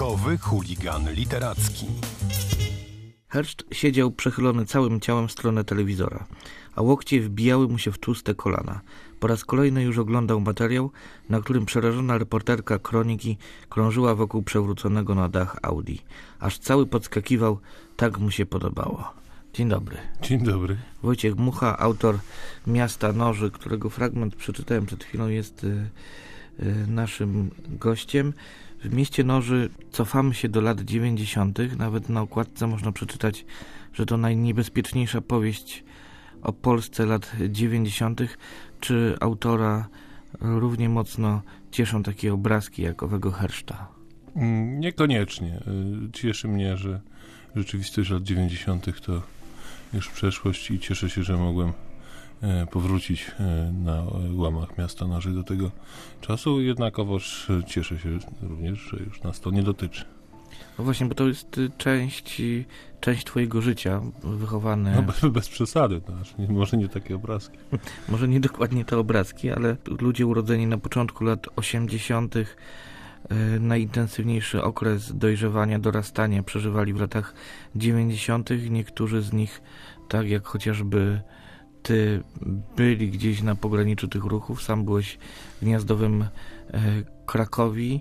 Bajkowy chuligan literacki. Herszt siedział przechylony całym ciałem w stronę telewizora, a łokcie wbijały mu się w tłuste kolana. Po raz kolejny już oglądał materiał, na którym przerażona reporterka kroniki krążyła wokół przewróconego na dach Audi. Aż cały podskakiwał, tak mu się podobało. Dzień dobry. Dzień dobry. Wojciech Mucha, autor Miasta Noży, którego fragment przeczytałem przed chwilą, jest y, naszym gościem. W Mieście Noży cofamy się do lat 90. Nawet na okładce można przeczytać, że to najniebezpieczniejsza powieść o Polsce lat 90. Czy autora równie mocno cieszą takie obrazki jak owego Herszta? Mm, Niekoniecznie. Y, Cieszy mnie, że rzeczywistość lat 90. to już przeszłość i cieszę się, że mogłem powrócić e, na łamach miasta Noży do tego czasu. Jednakowoż e, cieszę się również, że już nas to nie dotyczy. No właśnie, bo to jest część, część twojego życia, wychowany... No, bez, bez przesady, to może nie takie obrazki. Może nie dokładnie te obrazki, ale ludzie urodzeni na początku lat 80., y, najintensywniejszy okres dojrzewania, dorastania przeżywali w latach 90. Niektórzy z nich, tak jak chociażby byli gdzieś na pograniczu tych ruchów. Sam byłeś w gniazdowym e, Krakowi.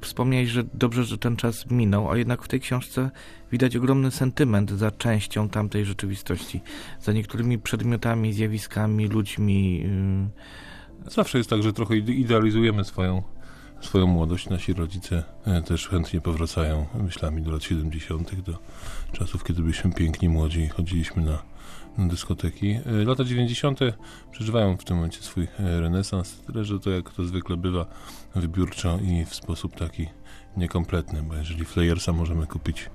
Wspomniałeś, że dobrze, że ten czas minął, a jednak w tej książce widać ogromny sentyment za częścią tamtej rzeczywistości, za niektórymi przedmiotami, zjawiskami, ludźmi. y, Zawsze jest tak, że trochę ide- idealizujemy swoją, swoją młodość. Nasi rodzice e, też chętnie powracają myślami do lat 70., do czasów, kiedy byliśmy piękni, młodzi i chodziliśmy na dyskoteki. E, Lata 90. przeżywają w tym momencie swój e, renesans, tyle że to jak to zwykle bywa wybiórczo i w sposób taki niekompletny, bo jeżeli Flayersa możemy kupić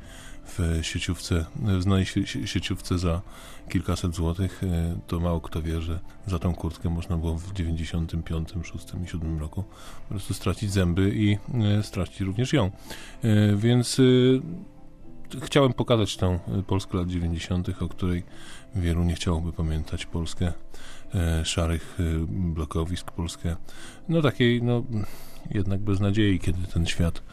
w sieciówce, w znanej sie- sie- sieciówce za kilkaset złotych, e, to mało kto wie, że za tą kurtkę można było w 95, 6 i 7 roku po prostu stracić zęby i stracić również ją. Więc chciałem pokazać tą e, Polskę lat 90., o której wielu nie chciałoby pamiętać. Polskę e, szarych e, blokowisk, Polskę no takiej, no jednak bez nadziei, kiedy ten świat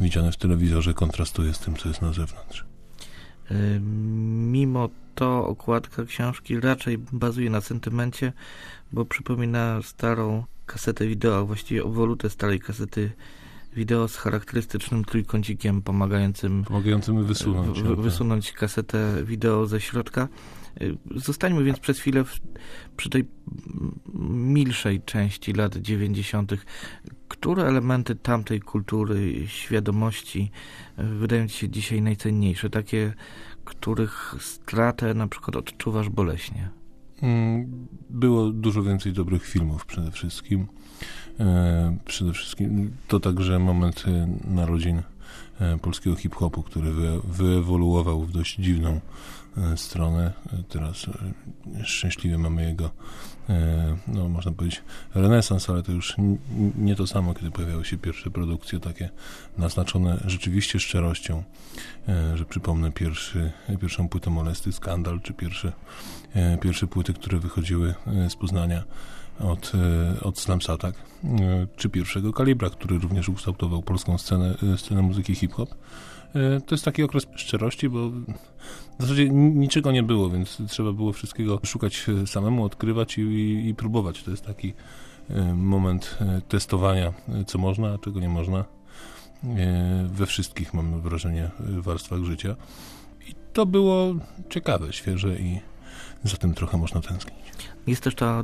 widziany w telewizorze kontrastuje z tym, co jest na zewnątrz. y, Mimo to okładka książki raczej bazuje na sentymencie, bo przypomina starą kasetę wideo, właściwie obwolutę starej kasety wideo z charakterystycznym trójkącikiem pomagającym Pomagającymi wysunąć. w- ją, wysunąć kasetę wideo ze środka. Y, Zostańmy więc przez chwilę w, przy tej milszej części lat 90. Które elementy tamtej kultury, świadomości y, wydają ci się dzisiaj najcenniejsze? Takie, których stratę na przykład odczuwasz boleśnie? Mm, Było dużo więcej dobrych filmów przede wszystkim. E, przede wszystkim to także moment e, narodzin polskiego hip-hopu, który wy, wyewoluował w dość dziwną e, stronę. E, Teraz e, szczęśliwie mamy jego, e, no można powiedzieć, renesans, ale to już nie to samo, kiedy pojawiały się pierwsze produkcje takie naznaczone rzeczywiście szczerością, e, że przypomnę pierwszy, pierwszą płytę Molesty, Skandal, czy pierwsze e, pierwsze płyty, które wychodziły e, z Poznania od, e, od Slams Attack, e, czy pierwszego Kalibra, który również ukształtował polską scenę, e, scenę muzyki hip-hop. To jest taki okres szczerości, bo w zasadzie niczego nie było, więc trzeba było wszystkiego szukać samemu, odkrywać i, i, i próbować. To jest taki moment testowania, co można, a czego nie można we wszystkich, mam wrażenie, warstwach życia. I to było ciekawe, świeże i za tym trochę można tęsknić. Jest też ta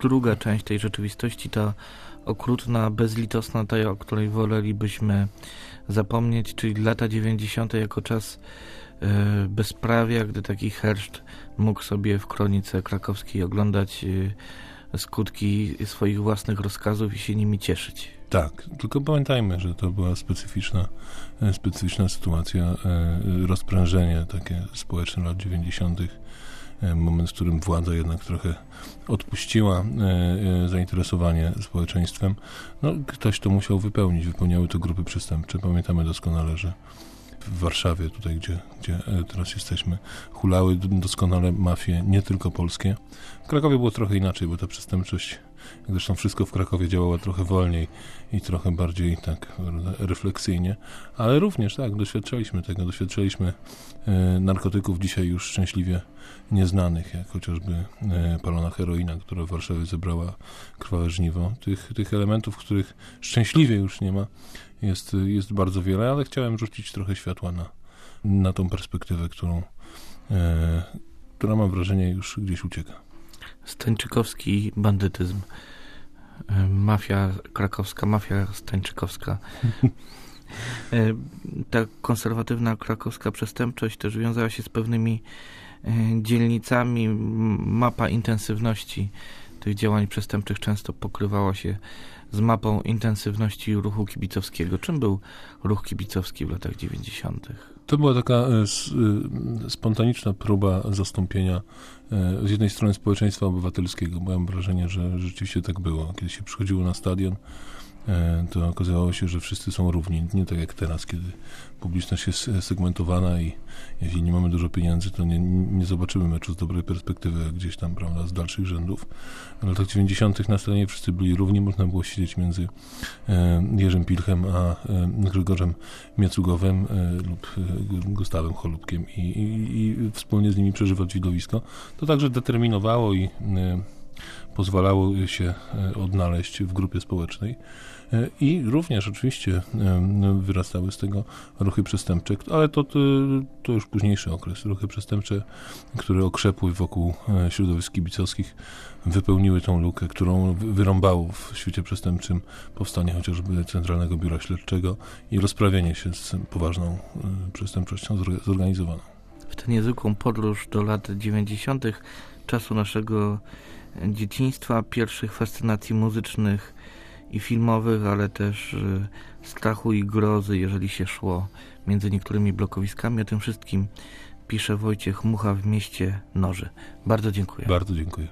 druga część tej rzeczywistości, ta okrutna, bezlitosna, ta, o której wolelibyśmy zapomnieć, czyli lata 90. jako czas e, bezprawia, gdy taki herszt mógł sobie w kronice krakowskiej oglądać e, skutki swoich własnych rozkazów i się nimi cieszyć. Tak, tylko pamiętajmy, że to była specyficzna, e, specyficzna sytuacja, rozprężenie takie społeczne lat 90., e, moment, w którym władza jednak trochę odpuściła e, e, zainteresowanie społeczeństwem. No, ktoś to musiał wypełnić, wypełniały to grupy przestępcze. Pamiętamy doskonale, że w Warszawie, tutaj gdzie, gdzie e, teraz jesteśmy, hulały doskonale mafie, nie tylko polskie. W Krakowie było trochę inaczej, bo ta przestępczość zresztą wszystko w Krakowie działało trochę wolniej i trochę bardziej tak refleksyjnie, ale również tak, doświadczaliśmy tego, doświadczaliśmy e, narkotyków dzisiaj już szczęśliwie nieznanych, jak chociażby e, palona heroina, która w Warszawie zebrała krwawe żniwo. Tych, tych elementów, których szczęśliwie już nie ma, jest, jest bardzo wiele, ale chciałem rzucić trochę światła na, na tą perspektywę, którą, e, która mam wrażenie już gdzieś ucieka. Stańczykowski bandytyzm. E, mafia krakowska, mafia stańczykowska. E, ta konserwatywna krakowska przestępczość też wiązała się z pewnymi e, dzielnicami. Mapa intensywności tych działań przestępczych często pokrywała się z mapą intensywności ruchu kibicowskiego. Czym był ruch kibicowski w latach 90.? To była taka e, e, spontaniczna próba zastąpienia e, z jednej strony społeczeństwa obywatelskiego, bo mam wrażenie, że rzeczywiście tak było. Kiedy się przychodziło na stadion, to okazało się, że wszyscy są równi. Nie tak jak teraz, kiedy publiczność jest segmentowana i jeśli nie mamy dużo pieniędzy, to nie, nie zobaczymy meczu z dobrej perspektywy gdzieś tam, prawda, z dalszych rzędów. W latach 90. na stadionie wszyscy byli równi, można było siedzieć między e, Jerzym Pilchem a e, Grzegorzem Miecugowem lub Gustawem Cholubkiem i, i, i, wspólnie z nimi przeżywać widowisko. To także determinowało i pozwalało się odnaleźć w grupie społecznej. E, I również oczywiście e, wyrastały z tego ruchy przestępcze, ale to, to, już późniejszy okres. Ruchy przestępcze, które okrzepły wokół e, środowisk kibicowskich, wypełniły tą lukę, którą wyrąbało w świecie przestępczym powstanie chociażby Centralnego Biura Śledczego i rozprawienie się z poważną przestępczością zorganizowaną. W tę niezwykłą podróż do lat 90., czasu naszego dzieciństwa, pierwszych fascynacji muzycznych, i filmowych, ale też y, strachu i grozy, jeżeli się szło między niektórymi blokowiskami. O tym wszystkim pisze Wojciech Mucha w mieście Noży. Bardzo dziękuję. Bardzo dziękuję.